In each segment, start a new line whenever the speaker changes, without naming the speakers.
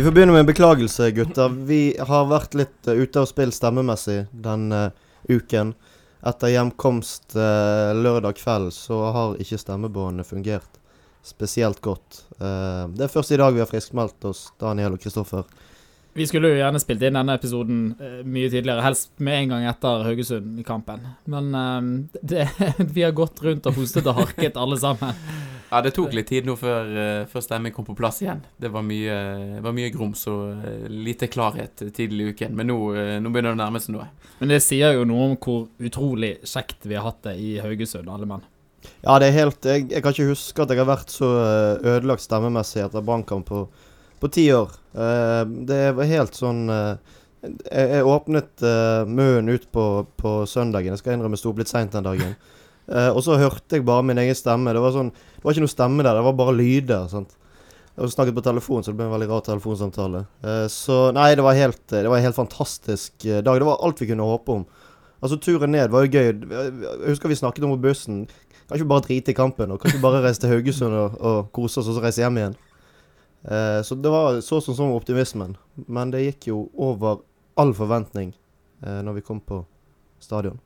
Vi får begynne med en beklagelse, gutter. Vi har vært litt uh, ute av spill stemmemessig denne uh, uken. Etter hjemkomst uh, lørdag kveld så har ikke stemmebåndene fungert spesielt godt. det er først i dag vi har friskmeldt oss, Daniel og Kristoffer.
Vi skulle jo gjerne spilt inn denne episoden mye tidligere, helst med en gang etter Haugesund-kampen. Men det, vi har gått rundt og hostet og harket alle sammen.
Ja, det tok litt tid nå før, uh, før stemmen kom på plass igjen. Det var mye, var mye grums og uh, lite klarhet tidlig i uken. Men nå, uh, nå, begynner det å nærme seg noe.
Men det sier jo noe om hvor utrolig kjekt vi har hatt det i Haugesund, alle mann.
Ja, det er helt jeg, jeg, kan ikke huske at jeg har vært så ødelagt stemmemessig etter brannkamp på, på ti år. det var helt sånn jeg, jeg, åpnet munnen ut på, på søndagen. Jeg skal innrømme det sto opp litt seint den dagen. Uh, og så hørte jeg bare min egen stemme. Det var sånn, det var ikke noe stemme der, det var bare lyder. sant? Jeg snakket på telefon, så det ble en veldig rar telefonsamtale. Uh, så nei, det var, helt, det var en helt fantastisk uh, dag. Det var alt vi kunne håpe om. Altså, turen ned var jo gøy. Jeg husker vi snakket om på bussen. Kan ikke bare drite i kampen, og kan ikke bare reise til Haugesund og, og kose oss, og så reise hjem igjen. så det var så som sånn optimismen. Men det gikk jo over all forventning når vi kom på stadion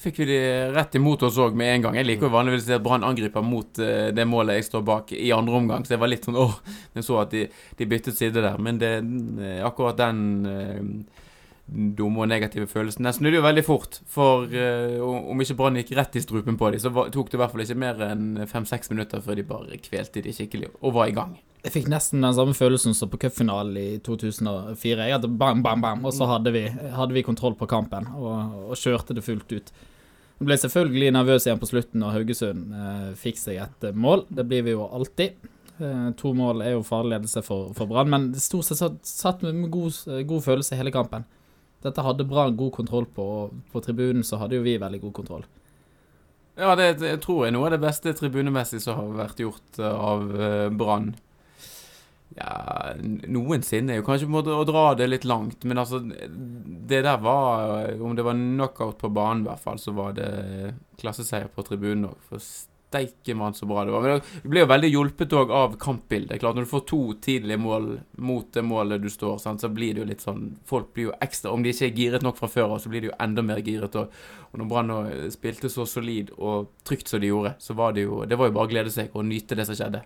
fikk vi de rett imot oss òg med en gang. Jeg liker jo vanligvis at Brann angriper mot uh, det målet jeg står bak i andre omgang, så jeg var litt sånn åh, jeg så at de, de byttet side der. Men det, uh, akkurat den uh, dumme og negative følelsen den snudde jo veldig fort. For om ikke Brann gikk rett i strupen på dem, så tok det i hvert fall ikke mer enn fem-seks minutter før de bare kvelte de skikkelig og var i gang.
Jeg fikk nesten den samme følelsen som på cupfinalen i 2004. Jeg hadde bam, bam, bam, og så hadde vi, hadde vi kontroll på kampen og, og kjørte det fullt ut. Jeg ble selvfølgelig nervøs igjen på slutten når Haugesund eh, fikk seg et eh, mål. Det blir vi jo alltid. Eh, to mål er jo farlig ledelse for, for Brann, men det stort sett satt med god, eh, god følelse hele kampen. Dette hadde Brann god kontroll på, og på tribunen så hadde jo vi veldig god kontroll.
Ja, det, jeg tror jeg noe av det beste tribunemessig som har vært gjort uh, av Brann ja, noensinne er jo kanskje på en måte å dra det litt langt, men altså Det der var Om det var knockout på banen, i hvert fall, så var det klasseseier på tribunen òg. For steike mann så bra det var. Men det ble jo veldig hjulpet òg av kampbildet. Klart, når du får to tidlige mål mot det målet du står, sant, så blir det jo litt sånn Folk blir jo ekstra Om de ikke er giret nok fra før av, så blir de jo enda mer giret Og, Og når Brann spilte så solid og trygt som de gjorde, så var det jo Det var jo bare å glede seg og nyte det som skjedde.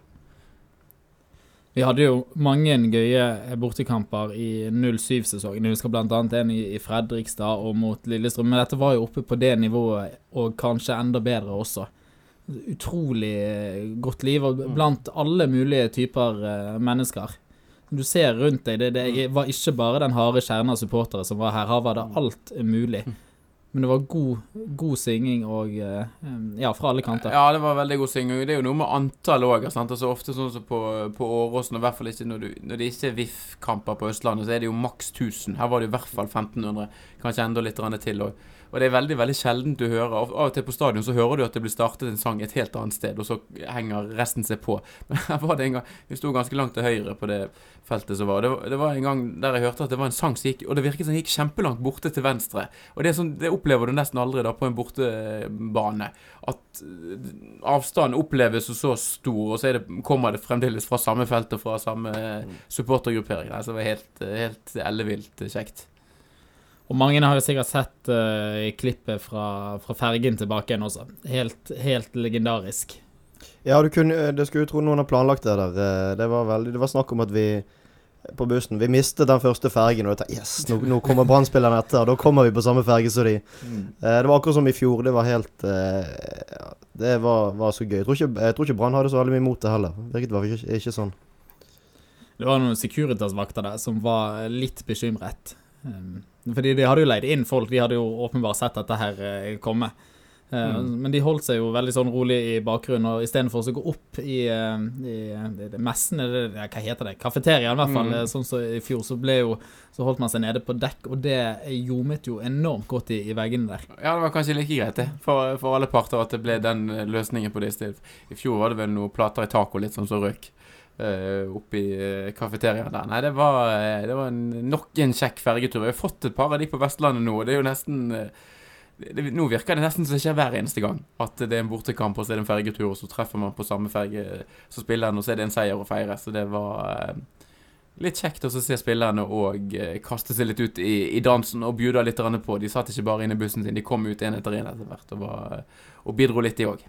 Vi hadde jo mange gøye bortekamper i 07-sesongen. Jeg husker bl.a. en i Fredrikstad og mot Lillestrøm. Men dette var jo oppe på det nivået, og kanskje enda bedre også. Utrolig godt liv og blant alle mulige typer eh, mennesker. Du ser rundt deg, det, det var ikke bare den harde kjernen av supportere som var her. Her var det alt mulig. Men det var god, god synging og eh, Ja, fra alle kanter.
Ja, det var veldig god synging. Det er jo noe med antall òg. Altså, ofte sånn som på, på Åråsen, og i hvert fall ikke når, du, når det ikke er VIF-kamper på Østlandet, så er det jo maks 1000. Her var det i hvert fall 1500. Kanskje enda litt til òg. Og det er veldig veldig sjeldent du hører Av og til på stadion så hører du at det blir startet en sang et helt annet sted, og så henger resten seg på. Men her var det en gang Vi sto ganske langt til høyre på det feltet som var. Det, var. det var en gang der jeg hørte at det var en sang som gikk Og det virket som den gikk kjempelangt borte til venstre. Og det, sånn, det, opplever du nesten aldri da på en bortebane. At eh, avstanden oppleves så stor, og så det, kommer det fremdeles fra samme felt og fra samme mm. supportergruppering. Altså, det var helt, helt ellevilt kjekt.
Og mange har jo sikkert sett uh, klippet fra, fra fergen tilbake igjen også. Helt, helt legendarisk.
Ja, du kunne, eh, det skulle jo tro noen har planlagt det der. Eh, det var, veldig, det var snakk om at vi på bussen Vi mistet den første fergen, og jeg tenkte yes, nå, nå kommer brann etter. Da kommer vi på samme ferge som de. Mm. Eh, det var akkurat som i fjor. Det var helt eh, Det var, var, så gøy. Jeg tror ikke, ikke Brann hadde så veldig mye mot det heller. Virket var ikke, ikke sånn.
Det var noen Securitas-vakter der som var litt bekymret. Um, fordi de hadde jo leid inn folk, de hadde jo åpenbart sett dette her eh, komme. Eh, mm. Men de holdt seg jo veldig sånn rolig i bakgrunnen, og istedenfor å gå opp i, eh, i, i messen, hva heter det, kafeteriaen i hvert fall, mm. sånn som så i fjor, så ble jo så holdt man seg nede på dekk, og det ljomet jo enormt godt i, i, veggene der.
Ja, det var kanskje like greit, det, for, for alle parter at det ble den løsningen på det stedet. I fjor var det vel noen plater i taket litt sånn som røk uh, oppe i uh, kafeteriaen der. Nei, det var, uh, det var en, nok en kjekk fergetur. Vi har fått et par av de på Vestlandet nå. Det er jo nesten det, Nå virker det nesten som det skjer hver eneste gang. At det er en bortekamp, og så er det en fergetur, og så treffer man på samme ferge som spilleren, og så er det en seier å feire. Så det var litt kjekt å se spillerne og eh, kaste seg litt ut i, i dansen og bjuda litt på. De satt ikke bare inne i bussen sin, de kom ut en etter en etter hvert og, var, eh, og bidro litt, de òg.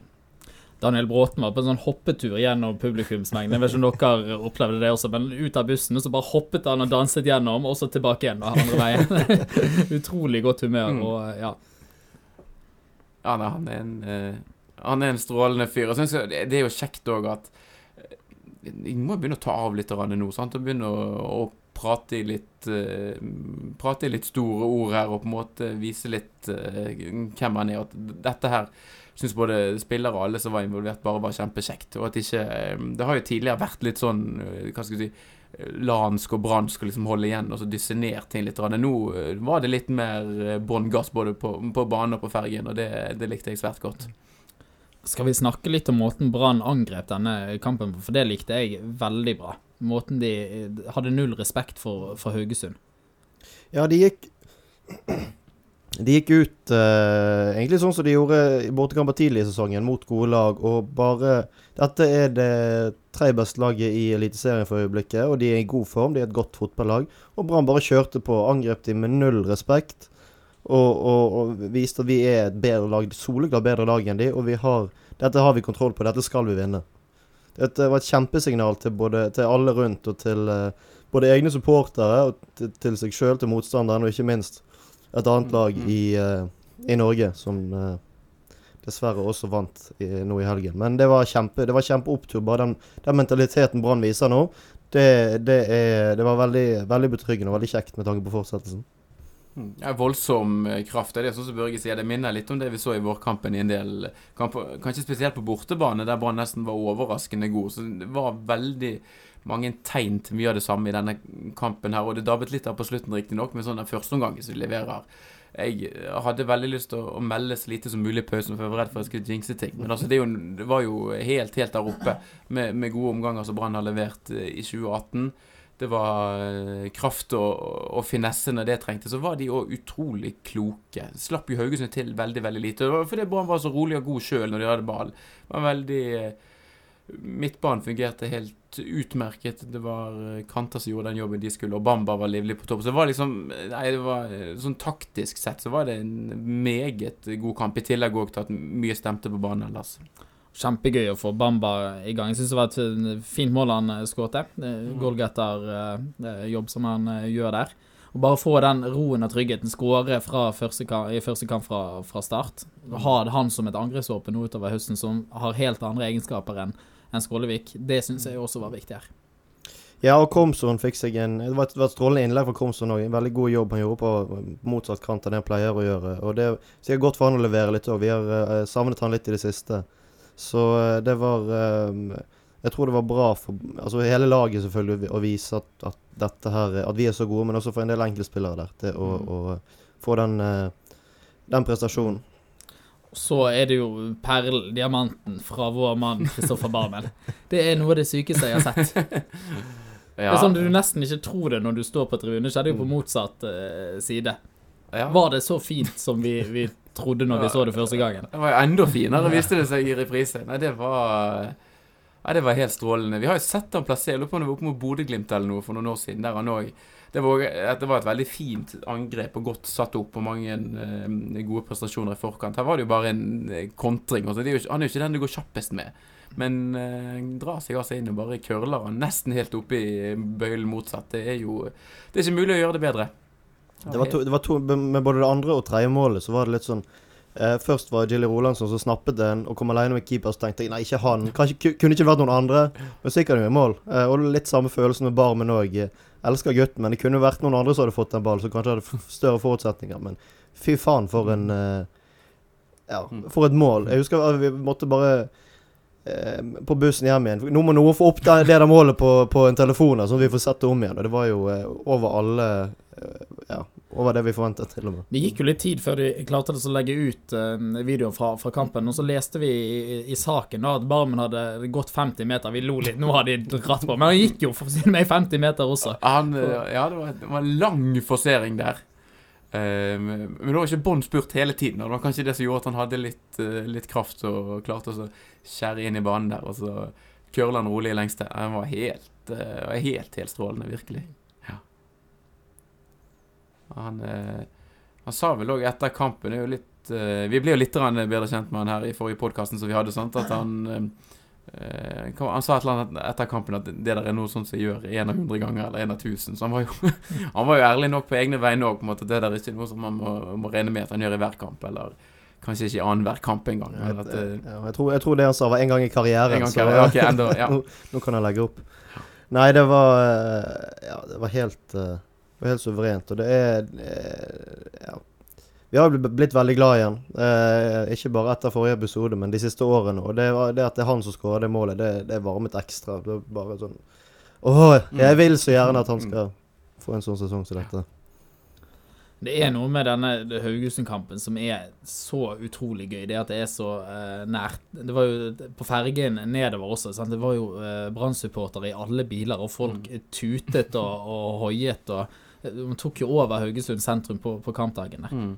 Daniel Bråten var på en sånn hoppetur gjennom publikumsmengden. Jeg vet ikke om dere opplevde det også, men ut av bussen, og så bare hoppet han og danset gjennom, og så tilbake igjen og andre veien. Utrolig godt humør,
Mm.
og ja.
Ja, nei, han er en uh, Han er en strålende fyr. Jeg synes det, det er jo kjekt òg at eh, Vi må begynne å ta av litt av nå, sant? og begynne å, å prate i litt uh, Prate i litt store ord her, og på en måte vise litt uh, hvem han er. Og at dette her syns både spillere og alle som var involvert, bare var kjempekjekt. Og at ikke eh, Det har jo tidligere vært litt sånn, eh, hva skal jeg si Lansk og bransk og liksom holde igjen og så dysse ned ting litt. Nå eh, var det litt mer bånn gass både på, på banen og på fergen, og det, det likte jeg svært godt.
Skal vi snakke litt om måten Brann angrep denne kampen på, for det likte jeg veldig bra. Måten de hadde null respekt for, for Haugesund.
Ja, de gikk De gikk ut eh, egentlig sånn som de gjorde i bortekamper tidlig i sesongen, mot gode lag. Og bare Dette er det tredje beste laget i Eliteserien for øyeblikket, og de er i god form. De er et godt fotballag. Og Brann bare kjørte på, angrep de med null respekt. Og, og, og viste at vi er et bedre lag, soleklart bedre lag enn de, og vi har Dette har vi kontroll på, dette skal vi vinne. Dette var et kjempesignal til, både, til alle rundt, og til eh, både egne supportere, og til, til seg sjøl, til motstanderen, og ikke minst et annet lag i, eh, i Norge som eh, dessverre også vant i, nå i helgen. Men det var, kjempe, det var kjempeopptur. Bare den, den mentaliteten Brann viser nå, det, det, er, det var veldig, veldig betryggende og veldig kjekt med tanke på fortsettelsen.
Ja, voldsom eh, kraft. Det er sånn som Børge sier. Det minner litt om det vi så i vårkampen i en del kamper. Kanskje spesielt på bortebane, der Brann nesten var overraskende god. Så det var veldig mange tegn til mye av det samme i denne kampen her. Og det dabbet litt av på slutten, riktignok, med sånn den første omgangen som vi leverer. Jeg hadde veldig lyst til å, melde så lite som mulig i pausen, for jeg var redd for at jeg skulle jinxe ting. Men altså, det, jo, det var jo helt, helt der oppe med, med gode omganger som Brann har levert eh, i 2018 det var eh, kraft og, og finesse når det trengte, Så var de òg utrolig kloke. Slapp jo Haugesund til veldig veldig lite. Fordi Brann var så rolig og god sjøl når de hadde ball. Var veldig eh, Midtbanen fungerte helt utmerket. Det var eh, Kanter som gjorde den jobben de skulle, og Bamba var livlig på topp. Så det var liksom Nei, det var sånn taktisk sett så var det en meget god kamp. I tillegg òg til at mye stemte på banen ellers.
Kjempegøy å få Bamba i gang. Jeg syns det var et fint mål han skåret. Goalgetter-jobb som han eh, gjør der. Og bare få den roen og tryggheten, skåre i første kamp fra, fra start. Ha han som et angrepsvåpen utover høsten som har helt andre egenskaper enn enn Skålevik, det syns jeg også var viktig her.
Ja, og Komson fikk seg en Det var et, var et strålende innlegg fra Komson òg. En veldig god jobb han gjorde på motsatt kant av det han pleier å gjøre. Og det er sikkert godt for han å levere litt òg. Vi har uh, savnet han litt i det siste. Så uh, det var uh, Jeg tror det var bra for altså hele laget selvfølgelig å vise at, at, dette her At vi er så gode, men også for en del enkeltspillere der til å,
Mm.
å få den, den prestasjonen.
Så er det jo perlen, diamanten, fra vår mann Kristoffer Barmen. Det er noe av det sykeste jeg har sett. Det er sånn at Du nesten ikke tror det når du står på tribunen. Det skjedde jo på motsatt uh, side.
ja.
Var det så fint som vi, vi trodde når vi så det første gangen?
Det var jo enda finere, viste det seg i reprise. Nei, det var Nei, det var helt strålende. Vi har jo sett han plassere lurer på om det var oppe mot Bodø-Glimt eller noe for noen år siden. Der han også, det, var, det var et veldig fint angrep og godt satt opp og mange uh, gode prestasjoner i forkant. Her var det jo bare en eh, kontring. Altså, er jo, han er jo ikke den du går kjappest med. Men uh, drar seg altså inn og bare curler han nesten helt oppe i bøylen motsatt. Det er jo Det er ikke mulig å gjøre det bedre.
Det var to, det var to, med både det andre og tredje målet så var det litt sånn eh, Først var Jilly Rolandsson som snappet den og kom alene med keeper. Så tenkte jeg nei, ikke han. Kanskje, kunne ikke vært noen andre. Men han jo i mål. Eh, og litt samme følelse med Barmen òg. Elsker gutten, men det kunne vært noen andre som hadde fått den ballen, som kanskje hadde større forutsetninger. Men fy faen, for en eh, Ja, for et mål. Jeg husker at vi måtte bare eh, på bussen hjem igjen. Nå må noen få opp det, det der målet på, på en telefon, sånn at vi får sett det om igjen. Og det var jo eh, over alle eh, Ja, over det vi forventet, til og med.
Det gikk jo litt tid før de klarte å legge ut eh, videoen fra, fra kampen. Og så leste vi i, i saken da at Barmen hadde gått 50 meter. Vi lo litt, nå har de dratt på. Men han gikk jo for å si det meg 50 meter også.
Han, eh, ja, det var, det var en lang forsering der. Eh, men det var ikke bånn spurt hele tiden. Og det var kanskje det som gjorde at han hadde litt, litt kraft og klarte å så skjære inn i banen der. Og så curleren rolig i lengste. Han var helt, uh, helt, helt strålende, virkelig. Han, uh, han sa vel òg etter kampen litt Vi ble jo litt bedre kjent med han her i forrige podkasten som vi hadde, sant? at han han sa et eller annet etter kampen at det der er noe sånt som jeg gjør én av hundre ganger eller én av tusen. Så han var, jo, han var jo ærlig nok på egne vegne òg, at det der er ikke noe som man må, må regne med at han gjør i hver kamp. Eller Kanskje ikke annenhver kamp engang. Ja,
jeg, tror, jeg, tror, det han sa var én gang i karrieren.
Gang så, okay, enda, ja.
nå, nå, kan jeg legge opp. Nei, det var eh, Ja, det var helt, uh, helt suverent. Og det er uh, Ja. Vi har blitt veldig glad igjen. Eh, ikke bare etter forrige episode, men de siste årene. Og det, var, det at det er han som skårer det målet, det, det varmet ekstra. Det var bare sånn Åh, jeg mm. vil så gjerne at han mm. skal få en sånn sesong som dette.
Det er noe med denne Haugesund-kampen som er så utrolig gøy. Det at det er så uh, nært. Det var jo på fergen nedover også. Sant? Det var jo uh, Brann-supportere i alle biler, og folk mm. tutet og, og hoiet. og De eh, tok jo over Haugesund sentrum på, på kampdagen der. Mm.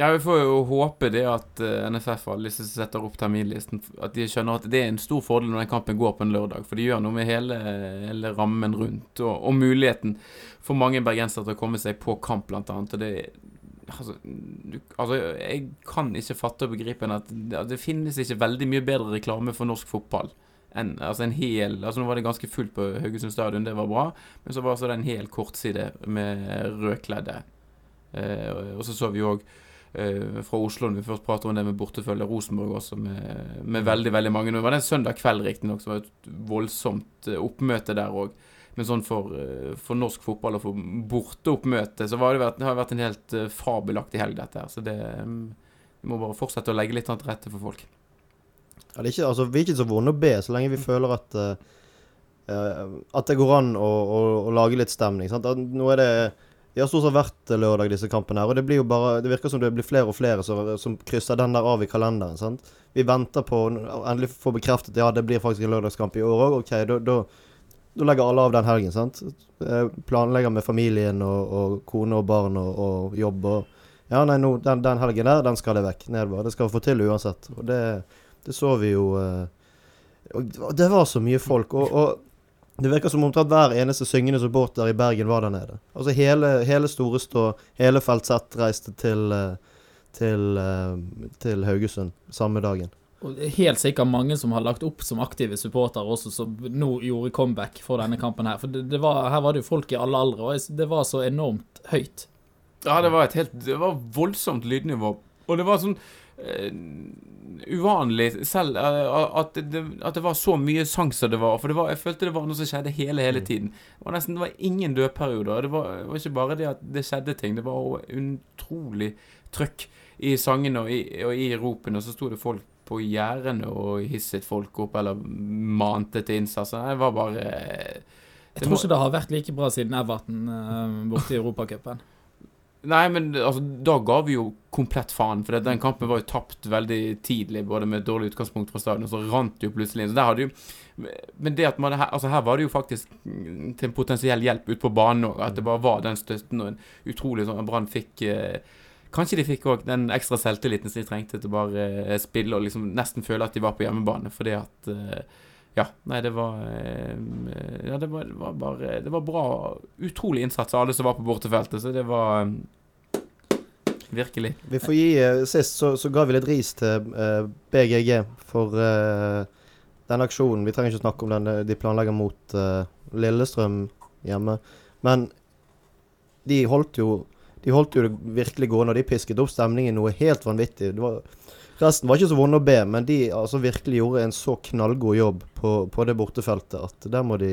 Ja, Vi får jo håpe det at uh, NFF alle disse setter opp terminlisten, at de skjønner at det er en stor fordel når den kampen går på en lørdag. For de gjør noe med hele, hele rammen rundt, og, og, muligheten for mange bergensere til å komme seg på kamp, blant annet. Og det, altså, du, altså, jeg kan ikke fatte og begripe at det, det finnes ikke veldig mye bedre reklame for norsk fotball. En, altså en hel, altså Nå var det ganske fullt på Haugesund stadion, det var bra. Men så var altså det en hel kortside med rødkledde. Eh, og så så vi òg eh, fra Oslo når vi først prater om det med bortefølge. Rosenborg også, med, med, veldig veldig mange. Nå var det søndag kveld, riktignok, som var et voldsomt uh, oppmøte der òg. Men sånn for, uh, for, norsk fotball og for borteoppmøte, så det, vært, det har vært en helt fabelaktig helg, dette her. Så det um, Vi må bare fortsette å legge litt til rette for folk.
Ja, det er ikke, altså, vi er ikke så vonde å be, så lenge vi mm. føler at at det går an å, å, å lage litt stemning. Sant? Nå er det de har stort sett vært lørdag, disse kampene her. Og det blir jo bare Det virker som det blir flere og flere som, som krysser den der av i kalenderen. sant? Vi venter på å endelig få bekreftet ja, det blir faktisk en lørdagskamp i år òg. OK, da, legger alle av den helgen, sant? Eh, planlegger med familien og, og kone og barn og, og jobb og Ja, nei, no, den, den, helgen der, den skal det vekk nedover. Det skal vi få til uansett. Og det, det så vi jo eh, Og det var så mye folk. og, og det virker som omtrent hver eneste syngende supporter i Bergen var der nede. Altså hele, hele Storestå, hele Feltsett reiste til, eh, til, eh, til, Haugesund samme dagen.
Og helt sikkert mange som har lagt opp som aktive supportere også, som nå gjorde comeback for denne kampen her. For det, det var, her var det jo folk i alle aldre, og det var så enormt høyt.
Ja, det var et helt Det var voldsomt lydnivå. Og det var sånn uvanlig selv uh, at, det, at, det, var så mye sang som det var. For det var, jeg følte det var noe som skjedde hele hele mm. tiden. Det var nesten det var ingen dødperioder. Det var, det var ikke bare det at det skjedde ting. Det var utrolig trøkk i sangene og i, og i ropene. Og så sto det folk på gjerdene og hisset folk opp eller mante til innsats. Det var bare
Jeg tror ikke det har vært like bra siden Everton borte i Europacupen.
Nei, men altså, da ga vi jo komplett faen. For den kampen var jo tapt veldig tidlig, både med et dårlig utgangspunkt fra stadion, og så rant det jo plutselig inn. Så der hadde jo Men det at man Altså, her var det jo faktisk til en potensiell hjelp ute på banen òg. At det bare var den støtten og en utrolig sånn Brann fikk eh, Kanskje de fikk òg den ekstra selvtilliten som de trengte til å bare eh, spille og liksom nesten føle at de var på hjemmebane, fordi at eh, ja, nei, det var eh, Ja, det var, det var, bare Det var bra Utrolig innsats av alle som var på bortefeltet, så det var eh, Virkelig.
Vi får gi uh, Sist så, så, ga vi litt ris til uh, BGG for uh, den aksjonen. Vi trenger ikke snakke om den de planlegger mot Lillestrøm hjemme. Men de holdt jo De holdt jo det virkelig gående, og de pisket opp stemningen noe helt vanvittig. Var Resten var ikke så vonde å be, men de altså virkelig gjorde en så knallgod jobb på, på det bortefeltet at der må de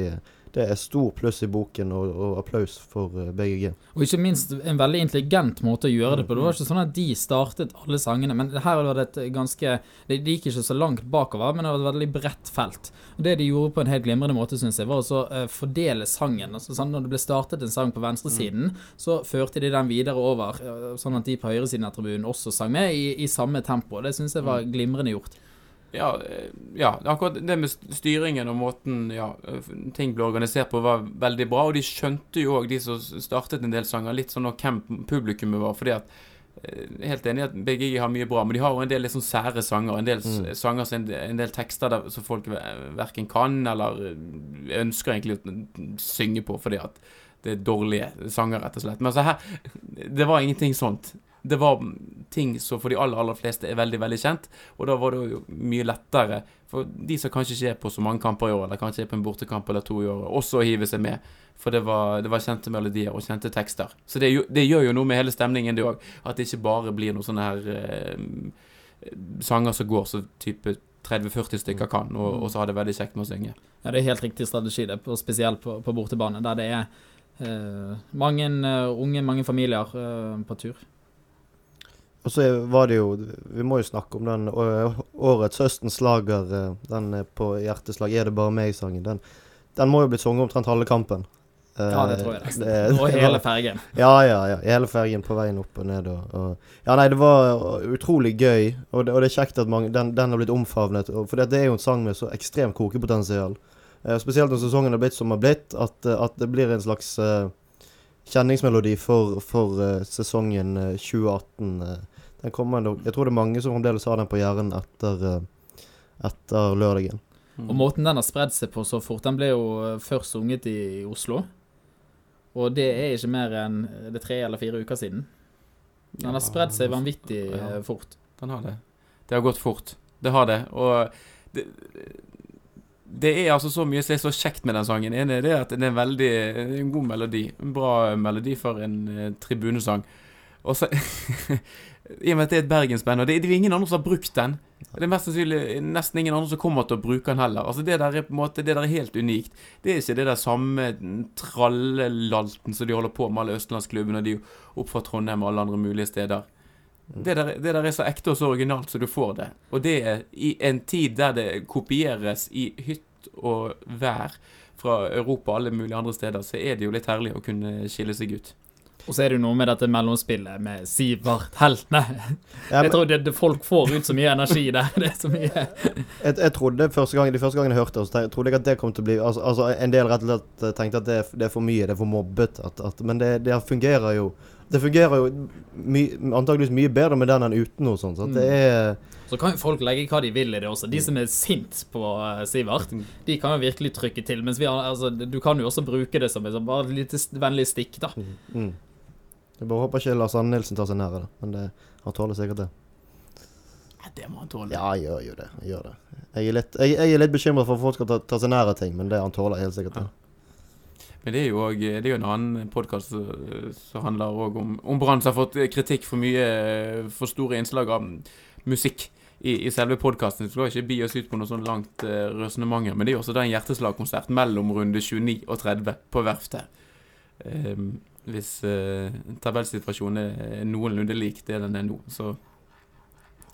det er stor pluss i boken, og, og applaus for eh, BGG.
Og ikke minst en veldig intelligent måte å gjøre det på. Det var ikke sånn at de startet alle sangene, men her var det et ganske Det gikk ikke så langt bakover, men det var et veldig bredt felt. Og Det de gjorde på en helt glimrende måte, syns jeg, var å uh, fordele sangen. Altså, sånn, når det ble startet en sang på venstresiden, mm. så førte de den videre over, uh, sånn at de på høyresiden av tribunen også sang med i, i samme tempo. Det syns jeg var mm. glimrende gjort.
Ja, eh, ja, akkurat det med styringen og måten ja, ting ble organisert på, var veldig bra. Og de skjønte jo òg, de som startet en del sanger, litt sånn hvem publikummet var. fordi at eh, Helt enig i at BGI har mye bra, men de har jo en del litt sånn sære sanger. En del
Mm.
sanger en, en del tekster der, som folk ve- verken kan eller eh, ønsker egentlig å synge på fordi at det er dårlige sanger, rett og slett. Men altså her Det var ingenting sånt. Det var ting som for de aller, aller fleste er veldig, veldig kjent, og da var det jo mye lettere for de som kanskje ikke er på så mange kamper i år, eller kanskje er på en bortekamp eller to i året, også å hive seg med. For det var, det var kjente melodier og kjente tekster. Så det, det gjør jo noe med hele stemningen, det òg. At det ikke bare blir noen sånne her eh, sanger som går så type 30-40 stykker kan, og, og så har det veldig kjekt med å synge.
Ja, det er helt riktig strategi, det, på, spesielt på, på bortebane, der det er eh, mange uh, unge, mange familier uh, på tur.
Og så var det jo Vi må jo snakke om den årets høstens slager, eh, den er på hjerteslag. Er det bare meg-sangen? Den, den må jo blitt sunget omtrent halve kampen. Eh,
Ja, det tror jeg nesten. Og hele fergen.
Ja, ja, ja. Hele fergen på veien opp og ned. Og, og Ja, nei, det var utrolig gøy, og det, og det er kjekt at mange, den, den har blitt omfavnet. For det er jo en sang med så ekstremt kokepotensial. Eh, spesielt når sesongen har blitt som har blitt, at, eh, at det blir en slags eh, kjenningsmelodi for, for eh, sesongen eh, 2018. den kommer nok Jeg tror det er mange som fremdeles har den på hjernen etter, eh, etter lørdagen.
Mm.
Og måten den har spredd seg på så fort Den ble jo eh, først sunget i Oslo. Og det er ikke mer enn eh, det tre eller fire uker siden. Den har spredd seg vanvittig
Ja.
fort.
Den har det. Det har gått fort. Det har det. Og det, det er altså så mye som er så kjekt med den sangen. Enig i det at det er en veldig en god melodi. En bra melodi for en tribunesang. Og så I og med at det er et bergensband, og det, det er ingen andre som har brukt den. Det er mest sannsynlig nesten ingen andre som kommer til å bruke den heller. Altså Det der er på en måte Det der er helt unikt. Det er ikke det der samme trallelalten som de holder på med alle østlandsklubbene og de opp fra Trondheim og alle andre mulige steder. Det der, det der er så ekte og så originalt så du får det. Og det er i en tid der det kopieres i hytt og vær fra Europa og alle mulige andre steder, så er det jo litt herlig å kunne skille seg ut.
Og så er det jo noe med dette mellomspillet med Sivert Heltene. Jeg tror det, det, folk får ut så mye energi der. Det er så mye
Jeg, jeg trodde første gang, De første gangene jeg hørte det, så trodde jeg at det kom til å bli altså, altså En del rett og slett eh, tenkte at det, det er for mye, det er for mobbet. At, at, men det, det fungerer jo Det fungerer jo my, antageligvis mye bedre med den enn uten noe sånt. Så det er
Så kan jo folk legge hva de vil i det også. De som er sint på eh, Sivert, de kan jo virkelig trykke til. Mens vi har, altså, du kan jo også bruke det som et sånn bare lite vennlig stikk, da.
mm. Jeg bare håper ikke Lars Arne Nilsen tar seg nær av det. Men det, han tåler sikkert det.
Ja, det må han tåle.
Ja, han gjør jo det. Jeg, gjør det. Jeg er litt, jeg, jeg er litt bekymret for at folk skal ta, ta seg nær av ting, men det han tåler helt sikkert det.
Men det er jo, også, det er jo en annen podkast som handler også om, om Brann som har fått kritikk for mye for store innslag av musikk i, i selve podkasten. Skal ikke bi oss ut på noe sånn langt uh, resonnement, men det er jo også da en hjerteslagkonsert mellom runde 29 og 30 på Verftet. Ehm, hvis uh, tabellsituasjonen er noenlunde lik det den er nå, så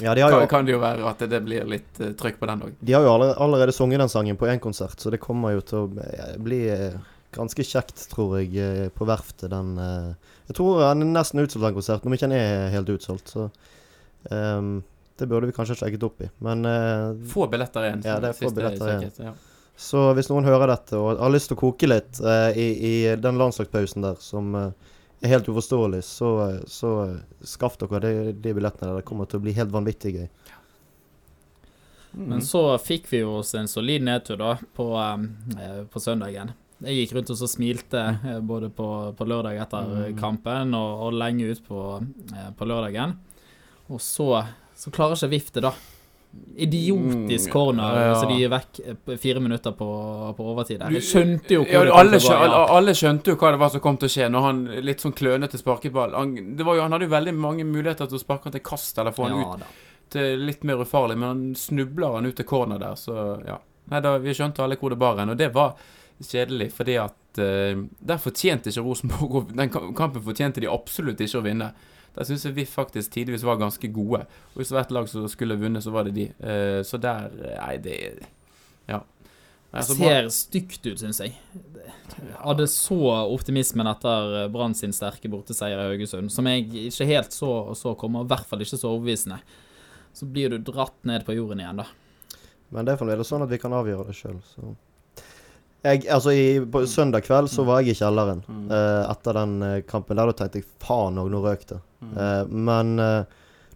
Ja, de
kan,
jo,
kan det jo være at det blir litt uh, trøkk på den òg.
de har jo allerede, allerede sunget den sangen på én konsert, så det kommer jo til å bli eh, ganske kjekt, tror jeg, på verftet. Den Jeg tror han er nesten utsolgt, den konserten, om ikke han er helt utsolgt. Så um, det burde vi kanskje sjekket opp i. Men uh,
Få billetter igjen.
Ja, det er få billetter igjen.
Ja.
Så hvis noen hører dette og har lyst til å koke litt eh, i, i den landslagspausen der, som eh, er helt uforståelig, så, eh, så eh, skaff dere de, de billettene. der. Det kommer til å bli helt vanvittig gøy.
Mm.
Men så fikk vi jo oss en solid nedtur da på, eh, på søndagen. Jeg gikk rundt og så smilte eh, både på, på lørdag etter
Mm.
kampen og, og lenge ut på, eh, på lørdagen. Og så, så klarer ikke VIF det, da. Idiotisk
Mm,
corner,
ja.
så de gir vekk eh, fire minutter på, på overtid. der. Jeg skjønte jo
ja, alle,
gå.
alle, skjønte jo hva det var som kom til å skje når han litt sånn klønete sparket ball. Han, det var jo, han hadde jo veldig mange muligheter til å sparke han til kast eller få han
Ja,
ut
da.
til litt mer ufarlig, men han snubler han ut til corner der, så ja. Nei, da, vi skjønte alle hvor det bar hen, og det var kjedelig, fordi at uh, der fortjente ikke Rosenborg Den kampen fortjente de absolutt ikke å vinne. Der syns jeg vi faktisk tidvis var ganske gode. Og hvis det var et lag som skulle vunnet, så var det de. Eh, så der Nei, det Ja.
Det
så
ser stygt ut, syns jeg. Jeg hadde så optimismen etter Brann sin sterke borteseier i Haugesund, som jeg ikke helt så, så komme, og i hvert fall ikke så overbevisende. Så blir du dratt ned på jorden igjen, da.
Men det er fremdeles sånn at vi kan avgjøre det sjøl, så Jeg, altså i, På søndag kveld så var jeg i kjelleren
Mm.
uh, etter den eh, kampen der. Da tenkte jeg faen òg, nå røk det.
Mm.
Eh, men eh,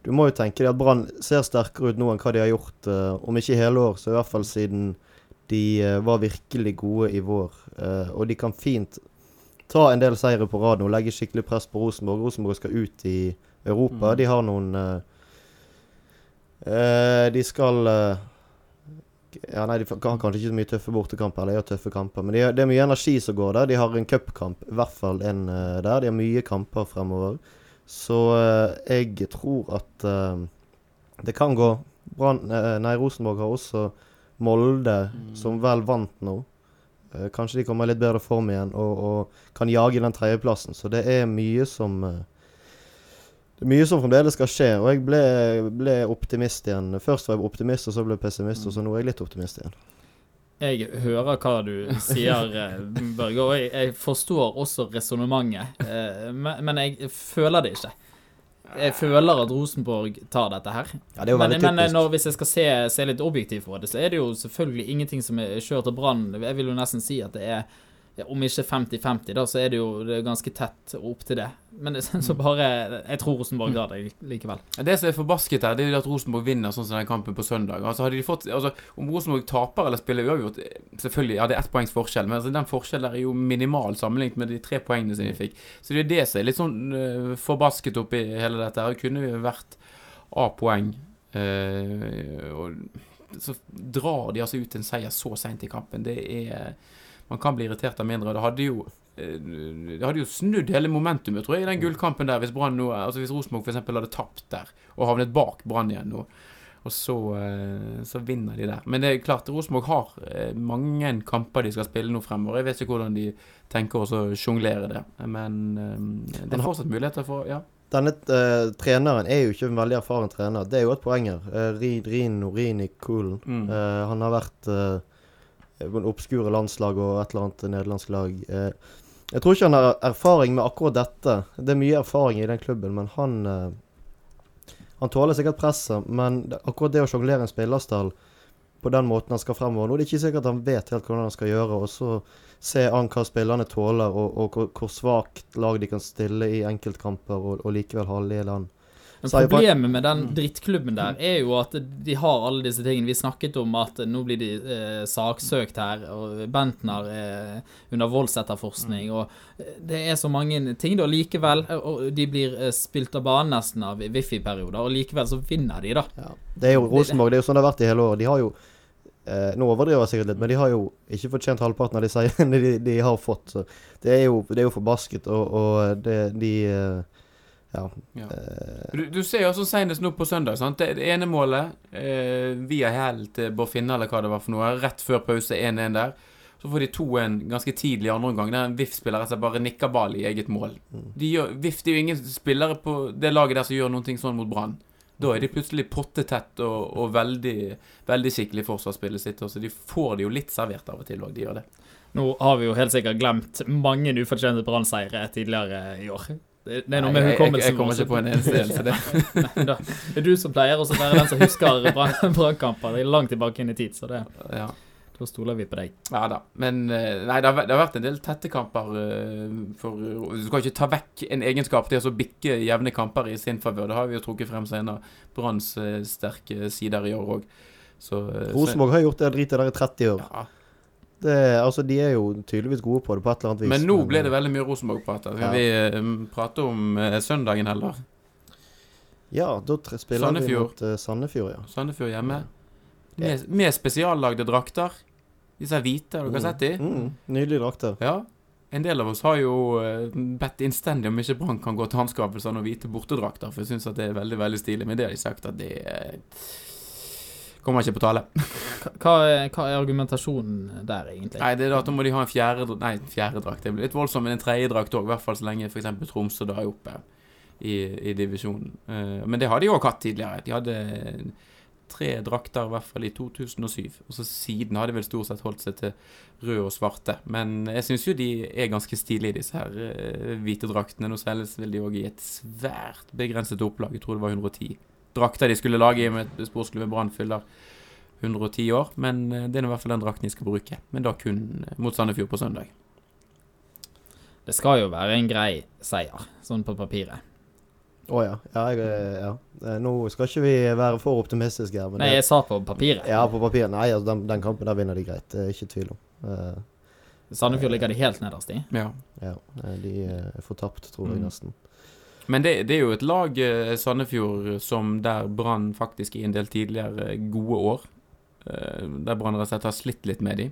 du må jo tenke deg at Brann ser sterkere ut nå enn hva de har gjort, eh, om ikke i hele år, så i hvert fall siden de var virkelig gode i vår. Og de kan fint ta en del seire på rad nå, legge skikkelig press på Rosenborg. Rosenborg skal ut i Europa.
Mm.
De har noen De skal ja, nei, De har kanskje ikke så mye tøffe bortekamper, eller de har tøffe kamper. Men de det er mye energi som går der. De har en cupkamp, i hvert fall en der. De har mye kamper fremover. Så eh, jeg tror at eh, det kan gå. Brand, eh, Nei, Rosenborg har også Molde,
Mm.
som vel vant nå. Kanskje de kommer i litt bedre form igjen og, og kan jage den tredjeplassen. Så det er mye som det er mye som fremdeles skal skje, og jeg ble, ble optimist igjen. Først var jeg optimist, og så ble jeg pessimist, og så nå er jeg litt optimist igjen.
Jeg hører hva du sier, eh, Børge, og jeg, jeg forstår også resonnementet. eh, Men, jeg føler det ikke. Jeg føler at Rosenborg tar dette her.
Ja, det er jo
Men, men når, hvis jeg skal se, se litt objektivt på det, så er det jo selvfølgelig ingenting som er kjørt til brann. Jeg vil jo nesten si at det er ja, om ikke 50-50, da, så er det jo det er ganske tett opp til det. Men det, så bare Jeg tror Rosenborg tar det likevel.
Det som er forbasket her, det er at Rosenborg vinner sånn som den kampen på søndag. Altså hadde de fått, altså Om Rosenborg taper eller spiller uavgjort Selvfølgelig, ja, det er ett poengs forskjell, men altså, den forskjellen der er jo minimal sammenlignet med de tre poengene som de fikk. Så det er det som er litt sånn uh, forbasket oppi hele dette. her. Det kunne jo vært A-poeng. Uh, og så drar de altså ut en seier så seint i kampen. Det er Man kan bli irritert av mindre. og Det hadde jo øh, det hadde jo snudd hele momentumet, tror jeg, i den gullkampen der. Hvis Brann nå Altså hvis Rosenborg f.eks. hadde tapt der, og havnet bak Brann igjen nå. Og så, eh, så vinner de der. Men det er klart, Rosenborg har eh, mange kamper de skal spille nå fremover. Jeg vet ikke hvordan de tenker å sjonglere det. Men eh, det er fortsatt muligheter for Ja.
Denne uh, treneren er jo ikke en veldig erfaren trener. Det er jo et poeng her. Uh, Rino Rini Kulen.
Mm.
Uh, han har vært uh, obskure landslag og et eller annet nederlandsk lag. Eh, jeg tror ikke han har erfaring med akkurat dette. Det er mye erfaring i den klubben, men han eh, Han tåler sikkert presset, men akkurat det å sjonglere en spillerstall på den måten han skal fremover Nå er det ikke sikkert han vet helt hvordan han skal gjøre, og så se an hva spillerne tåler, og, og hvor, svakt lag de kan stille i enkeltkamper, og, og likevel holde i land.
Men problemet med den drittklubben der er jo at de har alle disse tingene. Vi snakket om at nå blir de eh, saksøkt her, og Bentner er under voldsetterforskning, og eh, det er så mange ting, da. Likevel Og de blir eh, spilt av banen nesten av Wifi-perioder, og likevel så vinner de, da.
Ja. Det er jo Rosenborg, det er jo sånn det har vært i hele år. De har jo eh, Nå overdriver jeg sikkert litt, men de har jo ikke fortjent halvparten av de seierne de, de har fått. Så det er jo, det er jo forbasket, og, og det, de eh, Ja.
Ja.
eh,
Du, du ser jo også senest nå på søndag. Sant? Det, det ene målet eh, via hæl til Borfinne, Finne, eller hva det var for noe, rett før pause 1-1 der. Så får de 2-1 ganske tidlig i andre omgang. Der en VIF-spiller altså bare nikker ball i eget mål. De gjør, VIF det er jo ingen spillere på det laget der som gjør noe sånn mot Brann. Da er de plutselig pottetett og, og veldig, veldig skikkelig i forsvarsspillet sitt. Så de får det jo litt servert av og til òg, de gjør det.
Nå har vi jo helt sikkert glemt mange ufortjente Brann-seire tidligere i år. Det, det er noe med
jeg-
hukommelsen
jeg kommer ikke på en eneste en, det-
Nei, da, det er du som pleier å være den som husker Brann- Brannkamper. Er langt tilbake inn i tid, så det,
Ja.
da stoler vi på deg.
Ja da. Men eh, nei, det har, vært- det har vært en del tette kamper eh, for Du skal ikke ta vekk en egenskap til å bikke jevne kamper i sin favør. Det har vi jo trukket frem som en av Branns eh, sterke sider i år òg. Så
Rosenborg har gjort det dritet der i 30 år.
ja.
Det, altså, de er jo tydeligvis gode på det på et eller annet vis.
Men nå ble det veldig mye Rosenborg-prat. Skal
Ja.
vi eh, prate om uh, søndagen heller?
Ja, da spiller spiller vi
Sandefjord.
mot uh, Sandefjord, ja.
Sandefjord hjemme. Med, med spesiallagde drakter. Disse hvite, har dere sett de?
Mm, nydelige drakter.
Ja. En del av oss har jo eh, bedt innstendig om ikke Brann kan gå til anskaffelse av noen hvite bortedrakter, for jeg syns det er veldig veldig stilig. Men det har de sagt at det eh, kommer ikke på tale.
Hva, hva er- hva er argumentasjonen der, egentlig?
Nei, det er da at da må de ha en fjerde Nei, fjerde drakt. Det blir litt voldsomt, men en tredje drakt òg. I hvert fall så lenge f.eks. Tromsø da er oppe i, i divisjonen. Eh, men det har de òg hatt tidligere. De hadde tre drakter i hvert fall i 2007. Og så siden har de vel stort sett holdt seg til rød og svarte. Men jeg syns jo de er ganske stilige, disse her eh, hvite draktene. Nå selges vel de òg i et svært begrenset opplag. Jeg tror det var 110 drakter de skulle lage i og med at sportsklubb Brann fyller 110 år. Men eh, det er i hvert fall den drakten de skal bruke. Men da kun eh, mot Sandefjord på søndag.
Det skal jo være en grei seier, sånn på papiret.
Å ja. Ja, jeg, eh, ja. Nå skal ikke vi være for optimistiske her, men
Nei, jeg sa på papiret.
ja, på papiret Nei, altså, den, den kampen der vinner de greit. Det er ikke tvil om. Uh,
Sandefjord ligger de helt nederst i.
Ja.
ja, de er fortapt, tror jeg
Mm.
nesten.
Men det, det er jo et lag, eh, Sandefjord, som der Brann faktisk i en del tidligere gode år eh, Der Brann rett og slett har slitt litt med de.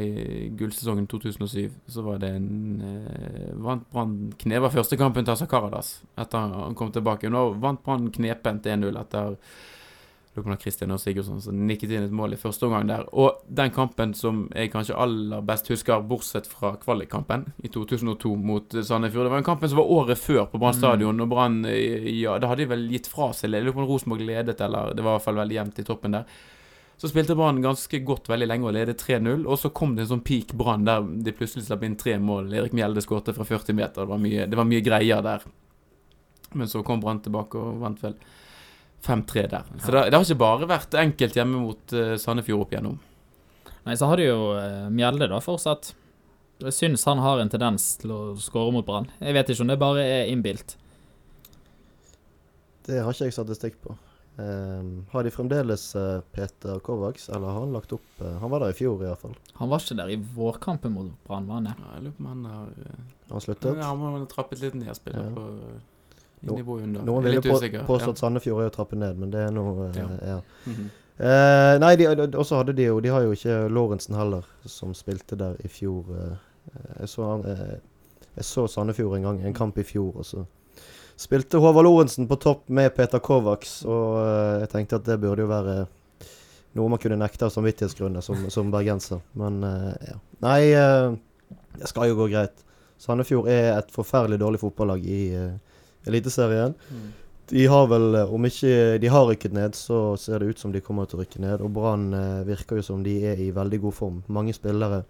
I gullsesongen 2007 så var det en eh, Vant Brann kneva første kampen til Asa Karadas etter han kom tilbake. Nå vant Brann knepent 1-0 etter Lurer på om Christian og Sigurdsson som nikket inn et mål i første omgang der. Og den kampen som jeg kanskje aller best husker, bortsett fra kvalikkampen i 2002 mot Sandefjord, det var en kampen som var året før på Brann stadion. Og Brann eh, Ja, da hadde de vel gitt fra seg Jeg lurer på om Rosenborg ledet, eller det var i hvert fall veldig jevnt i toppen der. Så spilte Brann ganske godt veldig lenge og ledet 3-0. Og så kom det en sånn peak Brann der de plutselig slapp inn tre mål. Erik Mjelde skåret fra 40 meter. Det var mye, det var mye greier der. Men så kom Brann tilbake og vant vel 5-3 der. Så det, det har ikke bare vært enkelt hjemme mot uh, Sandefjord opp igjennom.
Nei, så har de jo uh, Mjelde da fortsatt. Jeg syns han har en tendens til å skåre mot Brann. Jeg vet ikke om det bare er innbilt.
Det har ikke jeg statistikk på. Um, har de fremdeles uh, Peter Kovacs, eller har han lagt opp uh, Han var der i fjor, iallfall.
Han var ikke der i vårkampen mot Brann, var han det?
Ja, Jeg lurer på om han har
uh, han sluttet?
Ja, han har trappet litt ned, spillet
Ja.
på eh,
No-
nivå under.
Noen ville på, påstå at Sandefjord er å trappe ned, men det er noe
Ja.
ja. Mm
-hmm.
Eh, nei, de, og så hadde de jo De har jo ikke Lorentzen heller, som spilte der i fjor. eh. jeg, så eh, jeg så Sandefjord en gang, en kamp i fjor, og så spilte Håvard Lorentzen på topp med Peter Kovacs, og eh, jeg tenkte at det burde jo være noe man kunne nekte av samvittighetsgrunner som, som bergenser. Men eh, ja. Nei, eh, det skal jo gå greit. Sandefjord er et forferdelig dårlig fotballag i eh, Eliteserien.
Mm.
De har vel, eh, om ikke de har rykket ned, så ser det ut som de kommer til å rykke ned. Og Brann eh, virker jo som de er i veldig god form. Mange spillere.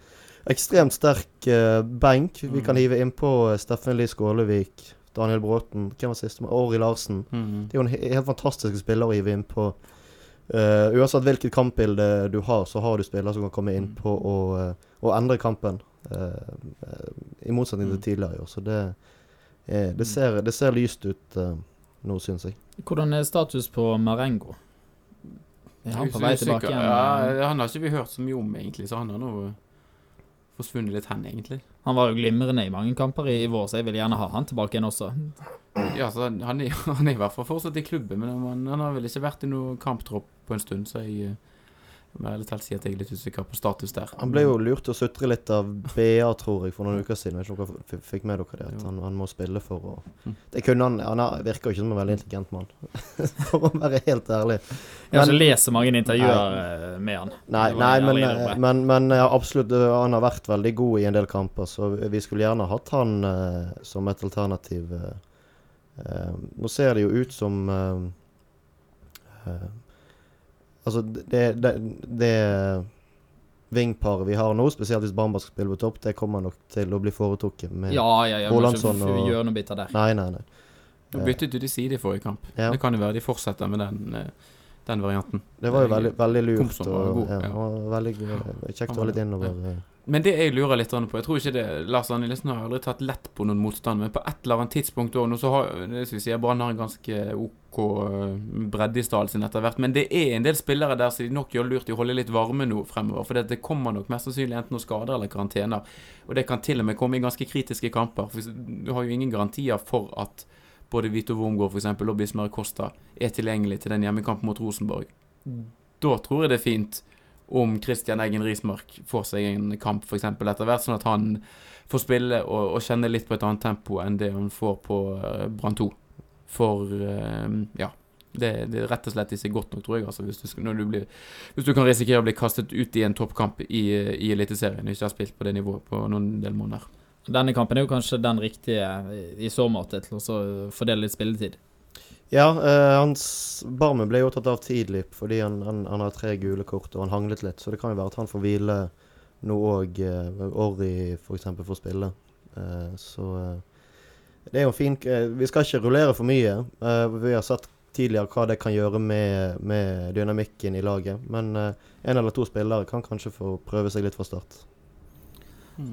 Ekstremt sterk eh, benk. Vi kan
Mm.
hive innpå uh, Steffen Lie Skålevik, Daniel Bråten, hvem var siste? Ori Larsen.
Mhm.
Det er jo en helt fantastisk spiller å hive innpå. Uh, uansett hvilket kampbilde du har, så har du spillere som kan komme inn
Mm.
på å, endre kampen. eh, I motsetning til
Mm.
tidligere i år. Så det, eh, det,
Mm.
ser, det ser lyst ut eh, nå, syns jeg.
Hvordan er status på Marengo? Er han på vei tilbake igjen?
Ja, han har ikke vi hørt så mye om, egentlig, så han har nå forsvunnet litt hen, egentlig.
Han var jo glimrende i mange kamper i, i vår, så jeg vil gjerne ha han tilbake igjen også.
Ja, så han, han, er, han er i hvert fall fortsatt i klubben, men han, han har vel ikke vært i noen kamptropp på en stund, så jeg eh, må ærlig talt si at jeg er litt usikker på status der.
Han ble jo lurt til å sutre litt av BA, tror jeg, for noen uker siden. Jeg vet ikke om dere fikk med dere det? At han, han må spille for å
Mm.
Det kunne han Han er, virker jo ikke som en veldig intelligent mann, for å være helt ærlig.
Jeg har ikke lest så mange intervjuer nei, med han.
Nei, nei men, eh,
innrømme.
men, men ja, absolutt. eh, Han har vært veldig god i en del kamper, så vi skulle gjerne hatt han eh, som et alternativ. eh. Eh, nå ser det jo ut som eh, eh, Altså, det, det, det vingparet vi har nå, spesielt hvis Bamba skal spille på topp, det kommer nok til å bli foretrukket med
Ja, ja, ja.
Rolandsson og-
gjør noe bitter der.
Nei, nei, nei.
Nå byttet du til side i forrige kamp.
Ja.
Det kan jo være de fortsetter med den, eh, den varianten.
Det var jo veldig, veldig lurt.
Komsom var
Og,
god,
ja,
ja.
og veldig eh, kjekt å ha litt innover. eh.
Men det jeg lurer litt på Jeg tror ikke det Lars Arne Nilsen har aldri tatt lett på noen motstand, men på et eller annet tidspunkt også, nå så har det skal vi si, Brann har en ganske OK eh, bredde i stallen sin etter hvert. Men det er en del spillere der som de nok gjør lurt i å holde litt varme nå fremover. For det, kommer nok mest sannsynlig enten noen skader eller karantener. Og det kan til og med komme i ganske kritiske kamper. For du har jo ingen garantier for at både Vito Wormgård eksempel, og Bismar Costa er tilgjengelig til den hjemmekampen mot Rosenborg. Da tror jeg det er fint om Christian Eggen Rismark får seg en kamp eksempel etter hvert, sånn at han får spille og, og kjenne litt på et annet tempo enn det han får på uh, Brann 2. For eh, ja. Det, det er rett og slett ikke godt nok, tror jeg. Altså, hvis, du, du blir, hvis du kan risikere å bli kastet ut i en toppkamp i, i Eliteserien og ikke har spilt på det nivået på noen del måneder.
Denne kampen er jo kanskje den riktige i så måte til å fordele litt spilletid.
Ja, eh, hans Barmen ble jo tatt av tidlig fordi han, han, han har tre gule kort og han hanglet litt. Så det kan jo være at han får hvile nå òg. Eh, Orri f.eks. får spille. Eh, så eh, det er jo en fin eh, Vi skal ikke rullere for mye. Eh, vi har sett tidligere hva det kan gjøre med, med dynamikken i laget. Men en eller to spillere kan kanskje få prøve seg litt fra start.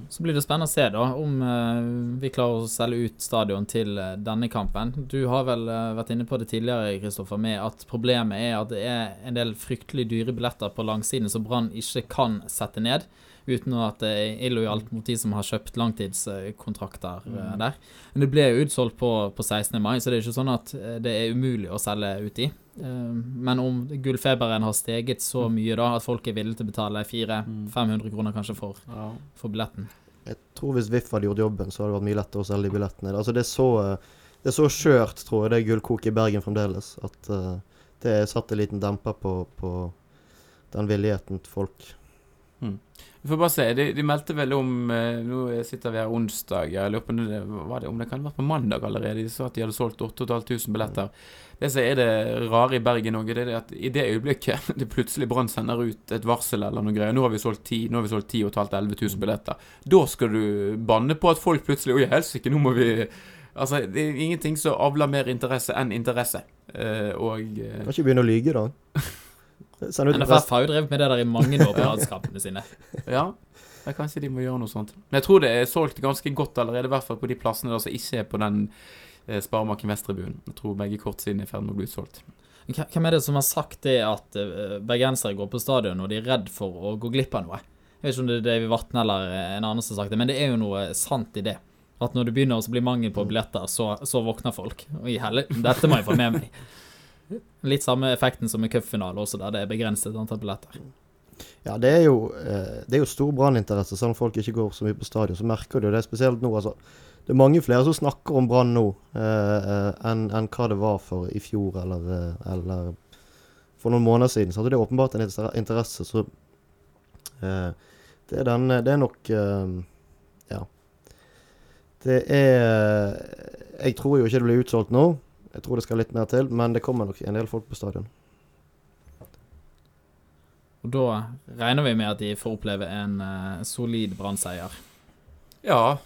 Så blir det spennende å se da om eh, vi klarer å selge ut stadion til eh, denne kampen. Du har vel eh, vært inne på det tidligere, Kristoffer, med at problemet er at det er en del fryktelig dyre billetter på langsiden som Brann ikke kan sette ned. Uten at det er illojalt mot de som har kjøpt langtidskontrakter
Mm.
der. Men det ble jo utsolgt på, på 16. mai, så det er ikke sånn at det er umulig å selge ut i. Eh, Men om gullfeberen har steget så mye da at folk er villige til å betale 400-500 kroner kanskje for,
Ja.
for billetten
Jeg tror hvis VIF hadde gjort jobben, så hadde det vært mye lettere å selge de billettene. Altså, det er så, eh, det er så skjørt, tror jeg, det gullkoket i Bergen fremdeles, at uh, det satte en liten demper på, på den villigheten til folk.
Vi får bare se. De, de meldte vel om eh, Nå sitter vi her onsdag. Jeg lurer på om det, det, om det kan ha vært på mandag allerede. De sa at de hadde solgt 8500 billetter. Det som er det rare i Bergen òg, det er at i det øyeblikket det plutselig Brann sender ut et varsel eller noe greier Nå har vi solgt 10 Nå har vi solgt 10 11 000 billetter. Da skal du banne på at folk plutselig Oi, helsike, nå må vi Altså, det er ingenting som avler mer interesse enn interesse. Eh, og eh,
Kan ikke begynne å lyge, da.
NFF har jo drevet med det der i mange år på landskampene sine.
Ja, ja, kanskje de må gjøre noe sånt. Men jeg tror det er solgt ganske godt allerede, i hvert fall på de plassene der som ikke er på den eh, Sparemarken Vesttribunen. Jeg tror begge kortsidene er i ferd med å bli utsolgt.
Hvem er det som har sagt det at eh, bergensere går på stadion og de er redd for å gå glipp av noe? Jeg vet ikke om det er David Vatne eller eh, en annen som har sagt det, men det er jo noe sant i det. At når det begynner å bli mangel på billetter, så, så våkner folk. Og i helle, dette må jeg få med meg. Litt samme effekten som i cupfinale også, der det er begrenset antall billetter.
Ja, det er jo, eh, det er jo stor branninteresse, selv om folk ikke går så mye på stadion. Så merker du det spesielt nå. altså. Det er mange flere som snakker om Brann nå eh, eh, enn en hva det var for i fjor eller, eh, eller for noen måneder siden. Så det er åpenbart en inter- interesse. Så eh, det, er den, det er nok eh, Ja. Det er Jeg tror jo ikke det blir utsolgt nå. Jeg tror det skal litt mer til, men det kommer nok en del folk på stadion.
Og da regner vi med at de får oppleve en uh, solid Brann-seier.
Ja,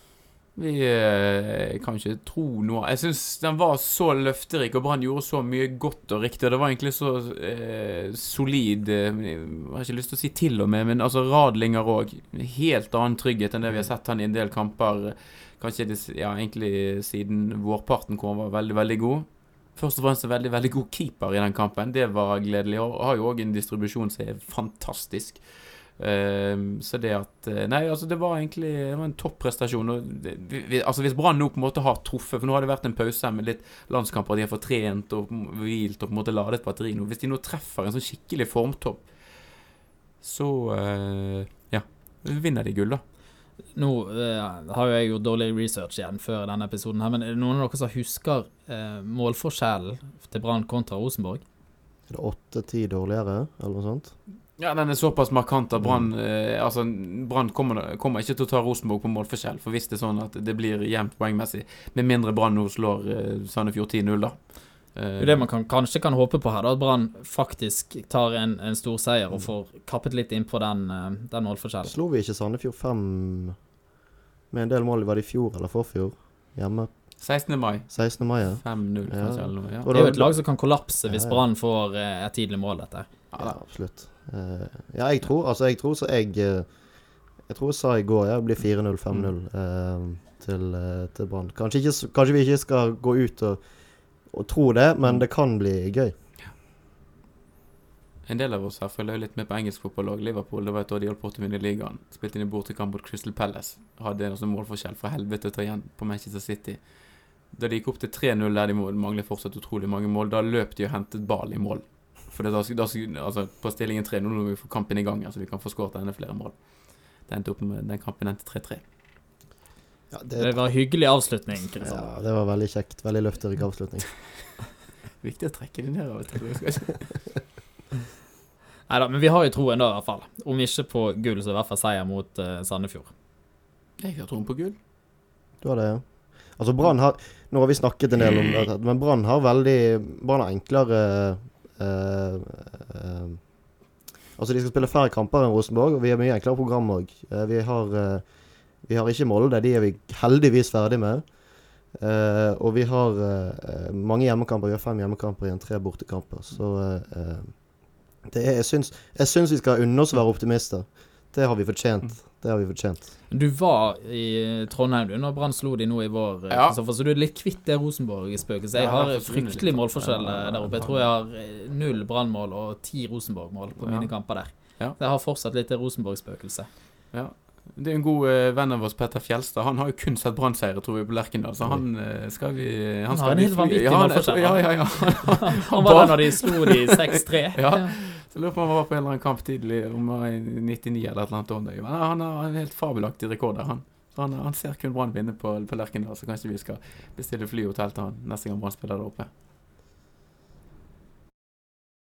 vi uh, kan ikke tro noe Jeg syns den var så løfterik, og Brann gjorde så mye godt og riktig. Og det var egentlig så uh, solid Jeg har ikke lyst til å si til og med, men altså Radlinger òg. Helt annen trygghet enn det vi har sett han i en del kamper. Kanskje det, ja, egentlig siden vårparten hvor han var veldig, veldig god. Først og fremst en veldig veldig god keeper i den kampen. Det var gledelig. Og har jo òg en distribusjon som er fantastisk. Ehm, så det at eh, Nei, altså det var egentlig det var en vi- vi- Altså Hvis Brann nå på en måte har truffet For nå har det vært en pause med litt landskamper, de har fått trent og hvilt og på en måte ladet batteri nå. Hvis de nå treffer en sånn skikkelig formtopp, så eh, Ja. Vinner de gull, da.
Nå eh, har jo jeg gjort dårlig research igjen før denne episoden, her, men er det noen av dere som husker eh, målforskjellen til Brann kontra Rosenborg?
Er det åtte-ti dårligere, eller noe sånt?
Ja, Den er såpass markant at Brann eh, Altså, Brann kommer, kommer ikke til å ta Rosenborg på målforskjell. For hvis det er sånn at det blir jevnt poengmessig, med mindre Brann nå slår eh, Sandefjord 10-0, da. Eh,
Det er det man kan, kanskje kan håpe på her, da, at Brann faktisk tar en, en stor seier og får kappet litt innpå den, eh, den målforskjellen.
Slo vi ikke Sandefjord 5 med en del mål? Var det i fjor eller forfjor? Hjemme
16. mai.
16. mai, ja.
5-0,
Ja.
kanskje, eller. Ja.
Det er jo et lag som kan kollapse hvis
Ja, ja.
Brann får eh, et tidlig mål dette.
Ja,
Ja, absolutt. Eh, ja, jeg tror Altså, jeg tror så jeg eh, Jeg tror jeg sa i går ja, det blir 4-0, 5-0 eh, til, uh, til Brann. Kanskje, kanskje vi ikke skal gå ut og, og tro det, men det kan bli gøy.
En del av oss her følger litt med på engelsk fotballag. Liverpool det var et år de holdt på å vinne ligaen. Spilte inn i bortekamp mot Crystal Palace. Hadde en sånn målforskjell fra helvete å ta igjen på Manchester City. Da de gikk opp til 3-0 der de mangler fortsatt utrolig mange mål, da løp de og hentet ball i mål. For det da, da, altså, på stillingen 3-0 må vi få kampen i gang, altså vi kan få skåret enda flere mål. Det endte opp med, den kampen endte 3-3.
Ja,
Det
det,
var en hyggelig avslutning. Kristian.
ja, det var veldig kjekt. Veldig løfterik avslutning.
Viktig å trekke det ned av og til. skal
Neida, men vi har jo troen da, i hvert fall. Om ikke på gull, så i hvert fall seier mot uh, Sandefjord.
Jeg har troen på gull.
Du har det, ja. Altså, Brann har Nå har vi snakket en del om det, men Brann har veldig Brann har enklere uh, uh, Altså, de skal spille færre kamper enn Rosenborg, og vi har mye enklere program òg. vi, har, vi har ikke Molde, de er vi heldigvis ferdig med. Uh, og vi har uh, mange hjemmekamper. Vi har fem hjemmekamper igjen, tre bortekamper. Så eh, eh, det er, jeg, syns, jeg syns vi skal unne oss å være optimister. Det har vi fortjent. Det har vi fortjent.
Du var i Trondheim du når Brann slo de nå i vår,
Ja.
Så du er litt kvitt det Rosenborg-spøkelset. Jeg har fryktelig målforskjell der oppe. Jeg tror jeg har null Brann-mål og ti Rosenborg-mål på mine kamper der. Så jeg har fortsatt litt det Rosenborg-spøkelset.
Ja. Det er en god uh, venn av oss, Petter Fjelstad. Han har jo kun sett Brann-seire, tror vi, på Lerkendal. Så han uh, skal vi
Han
skal
har en
vi
helt vanvittig
ja, han-
målforskjell,
Ja,
han.
ja, ja.
Han var der når de slo de 6-3.
Ja. Så lurer på om han var på en eller annen kamp tidlig, om han var i 99 eller et eller annet år. Men han har en helt fabelaktig rekord der, han. Så han, han ser kun Brann vinne på, på Lerkendal, så kanskje vi skal bestille fly og hotell til han neste gang Brann spiller der oppe.